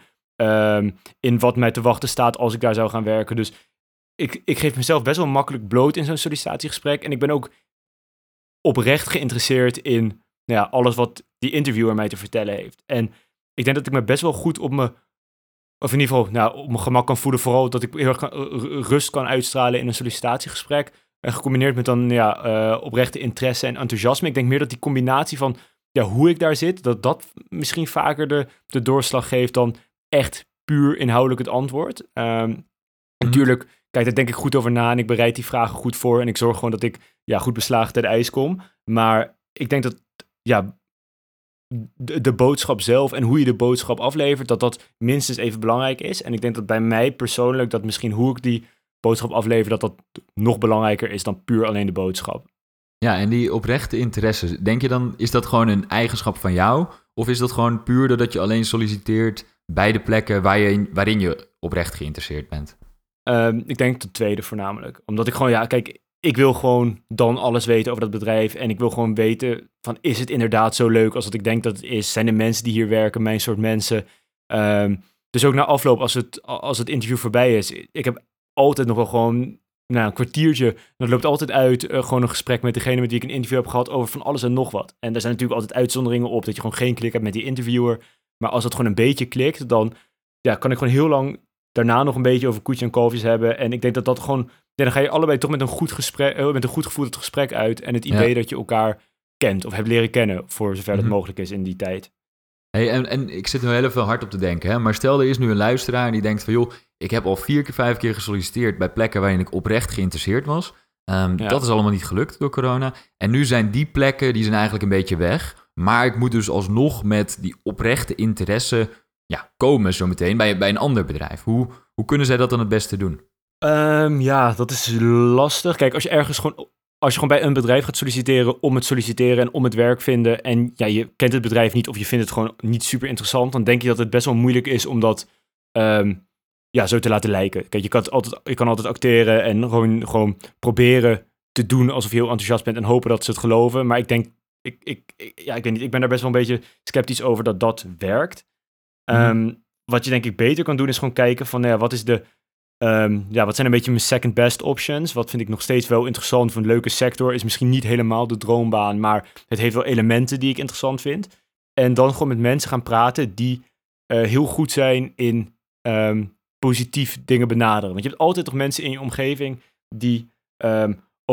in wat mij te wachten staat als ik daar zou gaan werken. Dus ik, ik geef mezelf best wel makkelijk bloot in zo'n sollicitatiegesprek. En ik ben ook oprecht geïnteresseerd in nou ja, alles wat die interviewer mij te vertellen heeft. En ik denk dat ik me best wel goed op me, of in ieder geval nou, op mijn gemak kan voelen. Vooral dat ik heel erg rust kan uitstralen in een sollicitatiegesprek. En gecombineerd met dan ja, uh, oprechte interesse en enthousiasme. Ik denk meer dat die combinatie van ja, hoe ik daar zit, dat dat misschien vaker de, de doorslag geeft dan echt puur inhoudelijk het antwoord. Um, Natuurlijk kijk daar denk ik goed over na en ik bereid die vragen goed voor. En ik zorg gewoon dat ik ja, goed beslagen ter ijs kom. Maar ik denk dat ja, de, de, boodschap zelf en hoe je de boodschap aflevert, dat dat minstens even belangrijk is. En ik denk dat bij mij persoonlijk, dat misschien hoe ik die boodschap aflever, dat dat nog belangrijker is dan puur alleen de boodschap. Ja, en die oprechte interesse, denk je dan, is dat gewoon een eigenschap van jou? Of is dat gewoon puur doordat je alleen solliciteert bij de plekken waar je, waarin je oprecht geïnteresseerd bent? Um, ik denk de tweede voornamelijk. Omdat ik gewoon, ja, kijk, ik wil gewoon dan alles weten over dat bedrijf. En ik wil gewoon weten van, is het inderdaad zo leuk als dat ik denk dat het is? Zijn de mensen die hier werken mijn soort mensen? Um, dus ook na afloop, als het, als het interview voorbij is, ik heb altijd nog wel gewoon nou, een kwartiertje. Dat loopt altijd uit. Uh, gewoon een gesprek met degene met wie ik een interview heb gehad over van alles en nog wat. En er zijn natuurlijk altijd uitzonderingen op dat je gewoon geen klik hebt met die interviewer. Maar als het gewoon een beetje klikt, dan ja, kan ik gewoon heel lang daarna nog een beetje over koetjes en kalfjes hebben. En ik denk dat dat gewoon... dan ga je allebei toch met een goed, gesprek, uh, met een goed gevoel het gesprek uit. En het idee dat je elkaar kent of hebt leren kennen, voor zover het mhm. mogelijk is in die tijd. Hey, en, en ik zit nu heel veel hard op te denken, hè? maar stel er is nu een luisteraar die denkt van joh, ik heb al vier keer, vijf keer gesolliciteerd bij plekken waarin ik oprecht geïnteresseerd was. Um, Dat is allemaal niet gelukt door corona. En nu zijn die plekken, die zijn eigenlijk een beetje weg. Maar ik moet dus alsnog met die oprechte interesse ja, komen zometeen bij, bij een ander bedrijf. Hoe, hoe kunnen zij dat dan het beste doen? Um, ja, dat is lastig. Kijk, als je ergens gewoon als je gewoon bij een bedrijf gaat solliciteren om het solliciteren en om het werk vinden en ja, je kent het bedrijf niet of je vindt het gewoon niet super interessant, dan denk je dat het best wel moeilijk is om dat um, ja, zo te laten lijken. Kijk, je kan altijd, je kan altijd acteren en gewoon, gewoon proberen te doen alsof je heel enthousiast bent en hopen dat ze het geloven. Maar ik denk, ik, ik, ja, ik weet niet, ik ben daar best wel een beetje sceptisch over dat dat werkt. Um, wat je denk ik beter kan doen is gewoon kijken van, nou ja, wat is de, um, ja, wat zijn een beetje mijn second best options? Wat vind ik nog steeds wel interessant voor een leuke sector? Is misschien niet helemaal de droombaan, maar het heeft wel elementen die ik interessant vind. En dan gewoon met mensen gaan praten die uh, heel goed zijn in um, positief dingen benaderen. Want je hebt altijd toch mensen in je omgeving die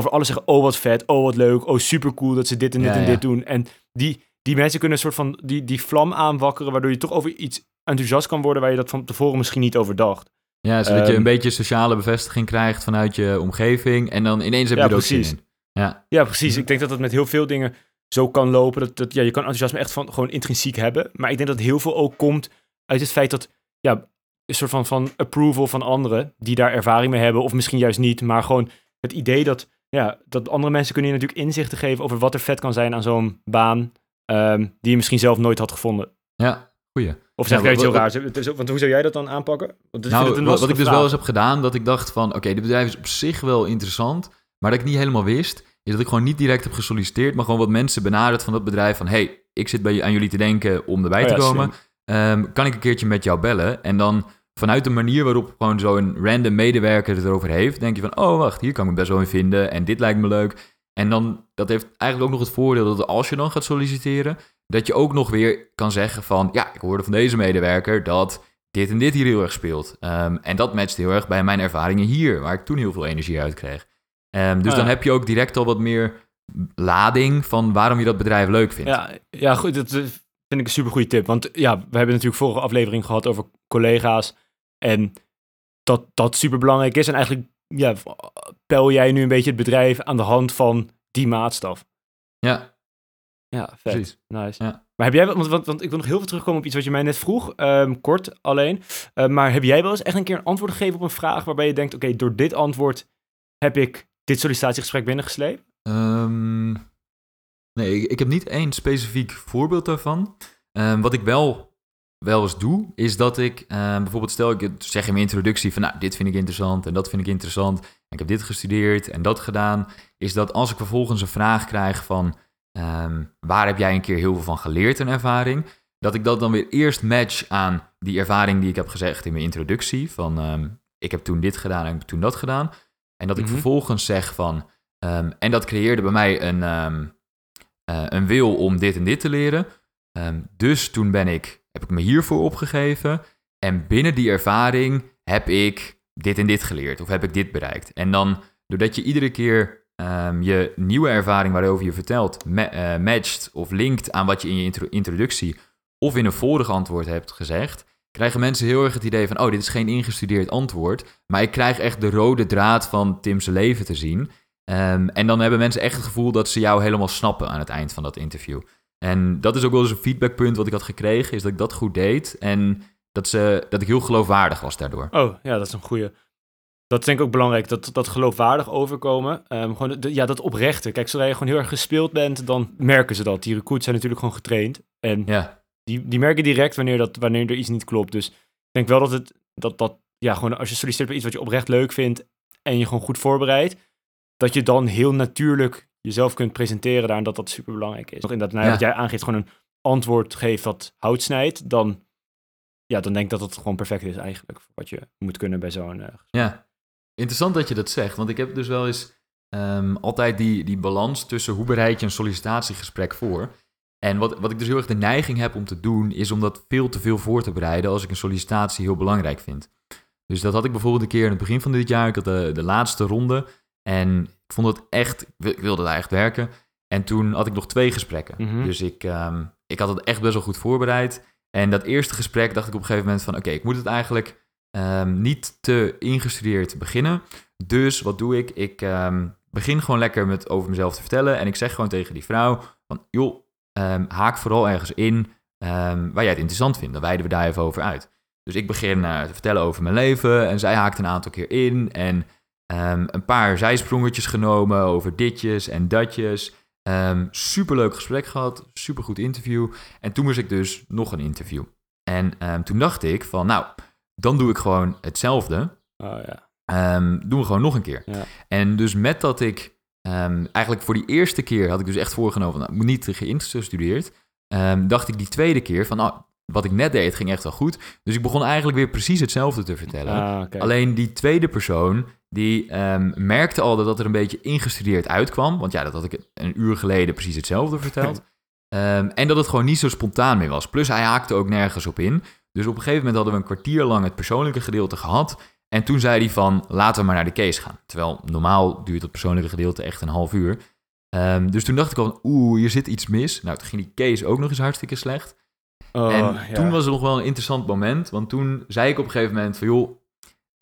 over alles zeggen, oh wat vet, oh wat leuk, oh super cool dat ze dit en dit en dit doen. En die, die mensen kunnen een soort van die, die vlam aanwakkeren, waardoor je toch over iets enthousiast kan worden waar je dat van tevoren misschien niet over dacht. Ja, zodat je een ehm, beetje sociale bevestiging krijgt vanuit je omgeving en dan ineens heb je ja, er ook precies. in. Ja. ja, precies. Ik denk dat dat met heel veel dingen zo kan lopen. Dat, dat, ja, je kan enthousiasme echt van, gewoon intrinsiek hebben. Maar ik denk dat heel veel ook komt uit het feit dat ja, een soort van, van approval van anderen die daar ervaring mee hebben, of misschien juist niet, maar gewoon het idee dat, ja, dat andere mensen kunnen je natuurlijk inzichten geven over wat er vet kan zijn aan zo'n baan. Ehm, die je misschien zelf nooit had gevonden. Ja, goeie. Of zeg jij het heel raar? Want hoe zou jij dat dan aanpakken? Want nou, wat, ik dus wel eens heb gedaan, dat ik dacht van... oké, dit bedrijf is op zich wel interessant... maar dat ik niet helemaal wist... is dat ik gewoon niet direct heb gesolliciteerd... maar gewoon wat mensen benaderd van dat bedrijf van... hey, ik zit bij, aan jullie te denken om erbij te oh komen. Um, kan ik een keertje met jou bellen? En dan vanuit de manier waarop gewoon zo'n random medewerker het erover heeft... denk je van, oh wacht, hier kan ik me best wel in vinden... en dit lijkt me leuk... En dan, dat heeft eigenlijk ook nog het voordeel dat als je dan gaat solliciteren, dat je ook nog weer kan zeggen van, ja, ik hoorde van deze medewerker dat dit en dit hier heel erg speelt. Um, en dat matcht heel erg bij mijn ervaringen hier, waar ik toen heel veel energie uit kreeg. Um, dus dan heb je ook direct al wat meer lading van waarom je dat bedrijf leuk vindt. Ja, ja goed, dat vind ik een super goede tip. Want ja, we hebben natuurlijk vorige aflevering gehad over collega's. En dat dat super belangrijk is. En eigenlijk ja, pel jij nu een beetje het bedrijf aan de hand van die maatstaf. Ja, Ja, vet. Precies. Nice. Ja. Maar heb jij, want, want, want ik wil nog heel veel terugkomen op iets wat je mij net vroeg, ehm, kort alleen. Eh, maar heb jij wel eens echt een keer een antwoord gegeven op een vraag waarbij je denkt, oké, door dit antwoord heb ik dit sollicitatiegesprek binnengesleept? Ehm, nee, ik, ik heb niet één specifiek voorbeeld daarvan. Ehm, wat ik wel, wel eens doe, is dat ik ehm, bijvoorbeeld stel ik zeg in mijn introductie van nou, dit vind ik interessant en dat vind ik interessant. En ik heb dit gestudeerd en dat gedaan. Is dat als ik vervolgens een vraag krijg van ehm, waar heb jij een keer heel veel van geleerd en ervaring, dat ik dat dan weer eerst match aan die ervaring die ik heb gezegd in mijn introductie. Van ehm, ik heb toen dit gedaan en ik heb toen dat gedaan. En dat ik Mhm. vervolgens zeg van Ehm, en dat creëerde bij mij een, eh, een wil om dit en dit te leren. Dus toen ben ik, heb ik me hiervoor opgegeven. En binnen die ervaring heb ik dit en dit geleerd. Of heb ik dit bereikt. En dan, doordat je iedere keer ehm, je nieuwe ervaring waarover je vertelt, ma- eh, matcht of linkt aan wat je in je intro- introductie of in een vorig antwoord hebt gezegd, krijgen mensen heel erg het idee van, oh, dit is geen ingestudeerd antwoord. Maar ik krijg echt de rode draad van Tim's leven te zien. Ehm, en dan hebben mensen echt het gevoel dat ze jou helemaal snappen aan het eind van dat interview. En dat is ook wel eens een feedbackpunt wat ik had gekregen, is dat ik dat goed deed. En dat, ze, dat ik heel geloofwaardig was daardoor. Oh, ja, dat is een goeie. Dat is denk ik ook belangrijk, dat, dat geloofwaardig overkomen. Ehm, gewoon, de- ja, dat oprechte. Kijk, zodra je gewoon heel erg gespeeld bent, dan merken ze dat. Die recruits zijn natuurlijk gewoon getraind. En Ja, die, die merken direct wanneer, dat, wanneer er iets niet klopt. Dus ik denk wel dat het, dat, dat, ja, gewoon als je solliciteert bij iets wat je oprecht leuk vindt en je gewoon goed voorbereidt, dat je dan heel natuurlijk jezelf kunt presenteren daar en dat dat super belangrijk is. Inderdaad, nou, ja, wat jij aangeeft, gewoon een antwoord geeft dat hout snijdt, dan, ja, dan denk ik dat het gewoon perfect is eigenlijk voor wat je moet kunnen bij zo'n... eh, ja. Interessant dat je dat zegt, want ik heb dus wel eens ehm, altijd die, die balans tussen hoe bereid je een sollicitatiegesprek voor. En wat, wat ik dus heel erg de neiging heb om te doen, is om dat veel te veel voor te bereiden als ik een sollicitatie heel belangrijk vind. Dus dat had ik bijvoorbeeld een keer in het begin van dit jaar. Ik had de, de laatste ronde en ik vond het echt, ik wil- ik wilde daar echt werken. En toen had ik nog twee gesprekken. Mhm. Dus ik, ehm, ik had het echt best wel goed voorbereid. En dat eerste gesprek dacht ik op een gegeven moment van... oké, ik moet het eigenlijk ehm, niet te ingestudeerd beginnen. Dus wat doe ik? Ik ehm, begin gewoon lekker met over mezelf te vertellen. En ik zeg gewoon tegen die vrouw van... joh, haak vooral ergens in waar jij het interessant vindt. Dan wijden we daar even over uit. Dus ik begin eh, te vertellen over mijn leven. En zij haakt een aantal keer in. En ehm, een paar zijsprongetjes genomen over ditjes en datjes. Ehm superleuk gesprek gehad, supergoed interview. En toen moest ik dus nog een interview. En ehm, toen dacht ik van, nou, dan doe ik gewoon hetzelfde. Oh ja. Doen we gewoon nog een keer. Ja. En dus met dat ik eigenlijk voor die eerste keer had ik dus echt voorgenomen, van, nou, ik moet niet geïngestudeerd. Dacht ik die tweede keer van, nou, wat ik net deed ging echt wel goed. Dus ik begon eigenlijk weer precies hetzelfde te vertellen. Ah. Alleen die tweede persoon, die ehm, merkte al dat dat er een beetje ingestudeerd uitkwam. Want ja, dat had ik een uur geleden precies hetzelfde verteld. Ehm, en dat het gewoon niet zo spontaan meer was. Plus hij haakte ook nergens op in. Dus op een gegeven moment hadden we een kwartier lang het persoonlijke gedeelte gehad. En toen zei hij van, laten we maar naar de case gaan. Terwijl normaal duurt het persoonlijke gedeelte echt een half uur. Ehm, dus toen dacht ik al, oeh, hier zit iets mis. Nou, toen ging die case ook nog eens hartstikke slecht. Oh, En ja. toen was er nog wel een interessant moment. Want toen zei ik op een gegeven moment van... joh,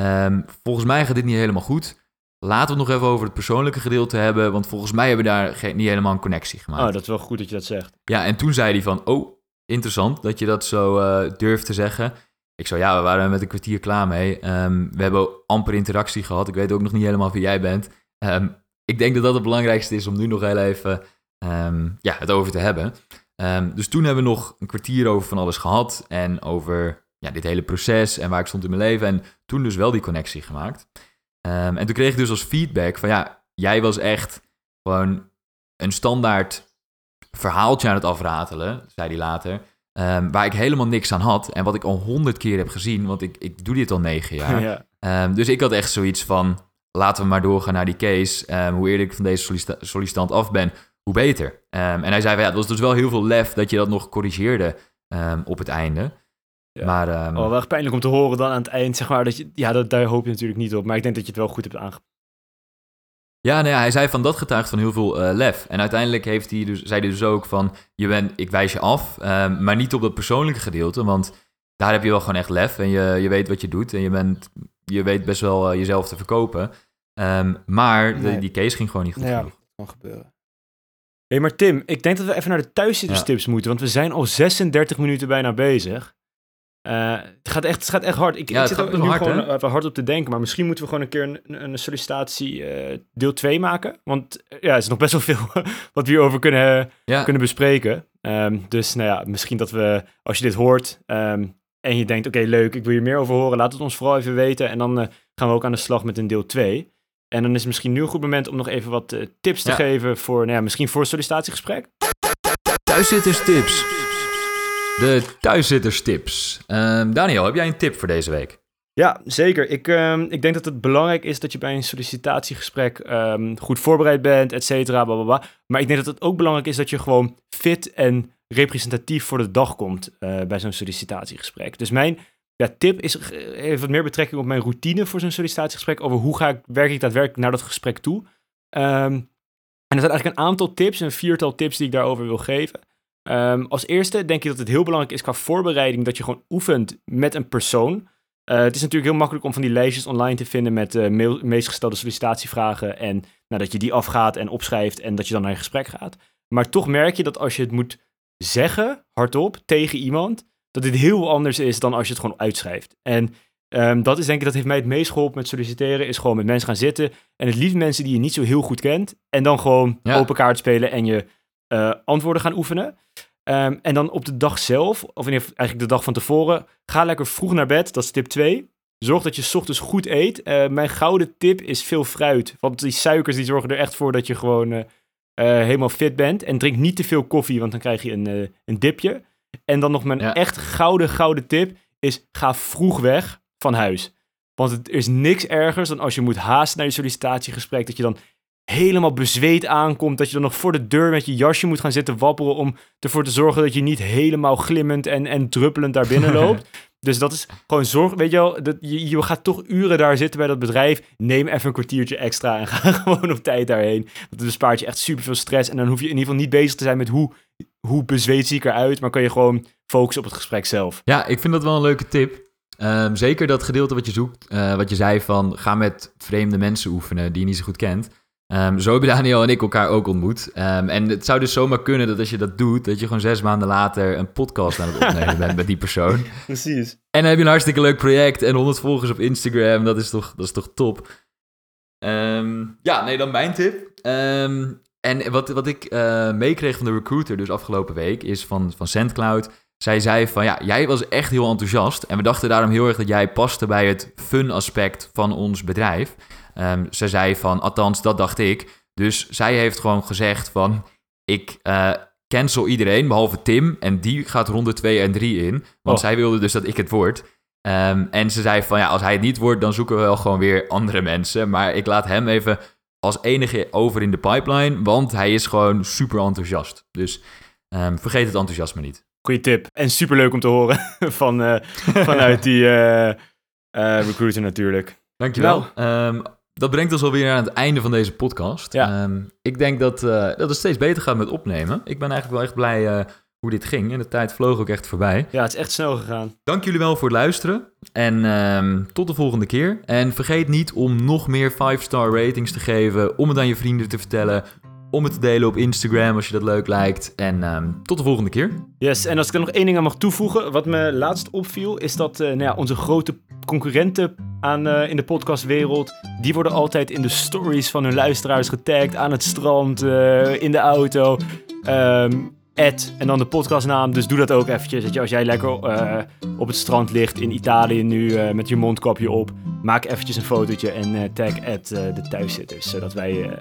ehm, volgens mij gaat dit niet helemaal goed. Laten we het nog even over het persoonlijke gedeelte hebben. Want volgens mij hebben we daar geen, niet helemaal een connectie gemaakt. Oh, dat is wel goed dat je dat zegt. Ja, en toen zei hij van... oh, interessant dat je dat zo eh, durft te zeggen. Ik zo, ja, we waren met een kwartier klaar mee. Ehm, we hebben amper interactie gehad. Ik weet ook nog niet helemaal wie jij bent. Ehm, ik denk dat dat het belangrijkste is om nu nog heel even ja, het over te hebben. Dus toen hebben we nog een kwartier over van alles gehad. En over ja, dit hele proces en waar ik stond in mijn leven. En toen dus wel die connectie gemaakt. Ehm, en toen kreeg ik dus als feedback van ja, jij was echt gewoon een standaard verhaaltje aan het afratelen, zei hij later. ehm, waar ik helemaal niks aan had. En wat ik al honderd keer heb gezien, want ik, ik doe dit al negen jaar. ja. Ehm, dus ik had echt zoiets van, laten we maar doorgaan naar die case. Hoe eerder ik van deze sollicita- sollicitant af ben, hoe beter. En hij zei van, ja, het was dus wel heel veel lef dat je dat nog corrigeerde op het einde. Ja. Maar ehm, Oh, wel echt pijnlijk om te horen dan aan het eind, zeg maar. Dat je, ja, dat, daar hoop je natuurlijk niet op. Maar ik denk dat je het wel goed hebt aangepakt. ja, nou ja, hij zei van, dat getuigt van heel veel eh, lef. En uiteindelijk heeft hij dus, zei hij dus ook van, je bent, ik wijs je af, ehm, maar niet op dat persoonlijke gedeelte, want daar heb je wel gewoon echt lef en je, je weet wat je doet en je, bent, je weet best wel eh, jezelf te verkopen. Ehm, maar de- die case ging gewoon niet goed Ja. genoeg. kan gebeuren. hey, maar Tim, ik denk dat we even naar de thuiszitterstips moeten, want we zijn al 36 minuten bijna bezig. Eh, het, gaat echt, het gaat echt hard. Ik, Ja, ik zit er best nu hard, gewoon even hard op te denken, maar misschien moeten we gewoon een keer een, een sollicitatie eh, deel 2 maken. Want eh, ja, er is nog best wel veel wat we hierover kunnen, Ja, kunnen bespreken. Ehm, dus nou ja, misschien dat we, als je dit hoort ehm, en je denkt, oké, leuk, ik wil hier meer over horen, laat het ons vooral even weten. En dan eh, gaan we ook aan de slag met een deel 2. En dan is het misschien nu een goed moment om nog even wat tips te Ja. geven voor, nou ja, misschien voor een sollicitatiegesprek. thuiszitterstips. De thuiszitterstips. Ehm Daniel, heb jij een tip voor deze week? Ja, zeker. Ik, ehm, ik denk dat het belangrijk is dat je bij een sollicitatiegesprek ehm, goed voorbereid bent, et cetera, bla, bla, bla. Maar ik denk dat het ook belangrijk is dat je gewoon fit en representatief voor de dag komt eh, bij zo'n sollicitatiegesprek. Dus mijn ja, tip is, eh, heeft wat meer betrekking op mijn routine voor zo'n sollicitatiegesprek, over hoe ga ik, werk ik daadwerkelijk naar dat gesprek toe. En er zijn eigenlijk een aantal tips, een viertal tips die ik daarover wil geven. Ehm, als eerste denk ik dat het heel belangrijk is qua voorbereiding dat je gewoon oefent met een persoon. Eh, het is natuurlijk heel makkelijk om van die lijstjes online te vinden met de meest gestelde sollicitatievragen. En nou, dat je die afgaat en opschrijft en dat je dan naar een gesprek gaat. Maar toch merk je dat als je het moet zeggen, hardop, tegen iemand, dat dit heel anders is dan als je het gewoon uitschrijft. En ehm, dat is denk ik, dat heeft mij het meest geholpen met solliciteren, is gewoon met mensen gaan zitten. En het liefst mensen die je niet zo heel goed kent. En dan gewoon Ja. open kaart spelen en je eh, antwoorden gaan oefenen. Ehm, en dan op de dag zelf, of in eigenlijk de dag van tevoren, ga lekker vroeg naar bed. Dat is tip 2. Zorg dat je 's ochtends goed eet. Eh, mijn gouden tip is veel fruit. Want die suikers die zorgen er echt voor dat je gewoon eh, eh, helemaal fit bent. En drink niet te veel koffie, want dan krijg je een, een dipje. En dan nog mijn Ja. echt gouden, gouden tip is ga vroeg weg van huis. Want het er is niks ergers dan als je moet haasten naar je sollicitatiegesprek. Dat je dan helemaal bezweet aankomt. Dat je dan nog voor de deur met je jasje moet gaan zitten wapperen. Om ervoor te zorgen dat je niet helemaal glimmend en, en druppelend daar binnen loopt. dus dat is gewoon zorg. Weet je wel, dat, je, je gaat toch uren daar zitten bij dat bedrijf. Neem even een kwartiertje extra en ga gewoon op tijd daarheen. Want het bespaart je echt super veel stress. En dan hoef je in ieder geval niet bezig te zijn met hoe, hoe bezweet zie ik eruit. Maar kan je gewoon focussen op het gesprek zelf. Ja, ik vind dat wel een leuke tip. Ehm, zeker dat gedeelte wat je zoekt, eh, wat je zei van ga met vreemde mensen oefenen die je niet zo goed kent. Ehm, zo hebben Daniel en ik elkaar ook ontmoet. Ehm, en het zou dus zomaar kunnen dat als je dat doet, dat je gewoon zes maanden later een podcast aan het opnemen bent met die persoon. Precies. En dan heb je een hartstikke leuk project en 100 volgers op Instagram. Dat is toch, dat is toch top. Ehm, ja, nee, dan mijn tip. En wat, wat ik eh, meekreeg van de recruiter dus afgelopen week is van, van SendCloud. Zij zei van ja, jij was echt heel enthousiast. En we dachten daarom heel erg dat jij paste bij het fun aspect van ons bedrijf. Ehm, ze zei van, althans, dat dacht ik. Dus zij heeft gewoon gezegd van, ik eh, cancel iedereen, behalve Tim. En die gaat ronde 2 en 3 in. Want Oh. zij wilde dus dat ik het word. Ehm, en ze zei van, ja, als hij het niet wordt, dan zoeken we wel gewoon weer andere mensen. Maar ik laat hem even als enige over in de pipeline, want hij is gewoon super enthousiast. Dus ehm, vergeet het enthousiasme niet. Goeie tip. En superleuk om te horen van, eh, vanuit die eh, recruiter natuurlijk. Dankjewel. Ehm dat brengt ons alweer aan het einde van deze podcast. Ja. Ehm, ik denk dat, eh, dat het steeds beter gaat met opnemen. Ik ben eigenlijk wel echt blij eh, hoe dit ging. En de tijd vloog ook echt voorbij. Ja, het is echt snel gegaan. Dank jullie wel voor het luisteren. En ehm, tot de volgende keer. En vergeet niet om nog meer 5-star ratings te geven. Om het aan je vrienden te vertellen. Om het te delen op Instagram als je dat leuk lijkt. En ehm, tot de volgende keer. Yes, en als ik er nog één ding aan mag toevoegen, wat me laatst opviel, is dat eh, nou ja, onze grote concurrenten aan, eh, in de podcastwereld, die worden altijd in de stories van hun luisteraars getagd, aan het strand, eh, in de auto, ehm Ed, en dan de podcastnaam, dus doe dat ook eventjes. Dat je, als jij lekker eh, op het strand ligt in Italië nu eh, met je mondkapje op, maak eventjes een fotootje en eh, tag Ed de thuiszitters, zodat wij eh,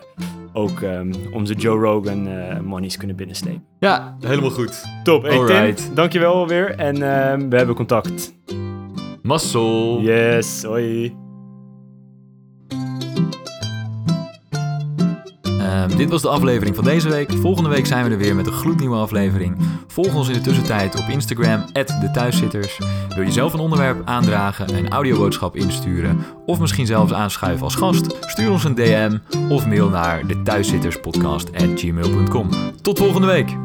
ook ehm, onze Joe Rogan eh monies kunnen binnenslepen. Ja, helemaal goed. Top. Hey, Tim, Alright. dankjewel weer. En ehm, we hebben contact. Mazzel. Yes, hoi. Ehm, dit was de aflevering van deze week. Volgende week zijn we er weer met een gloednieuwe aflevering. Volg ons in de tussentijd op Instagram, de thuiszitters. Wil je zelf een onderwerp aandragen, een audioboodschap insturen... of misschien zelfs aanschuiven als gast? Stuur ons een DM of mail naar de thuiszitterspodcast@gmail.com. Tot volgende week!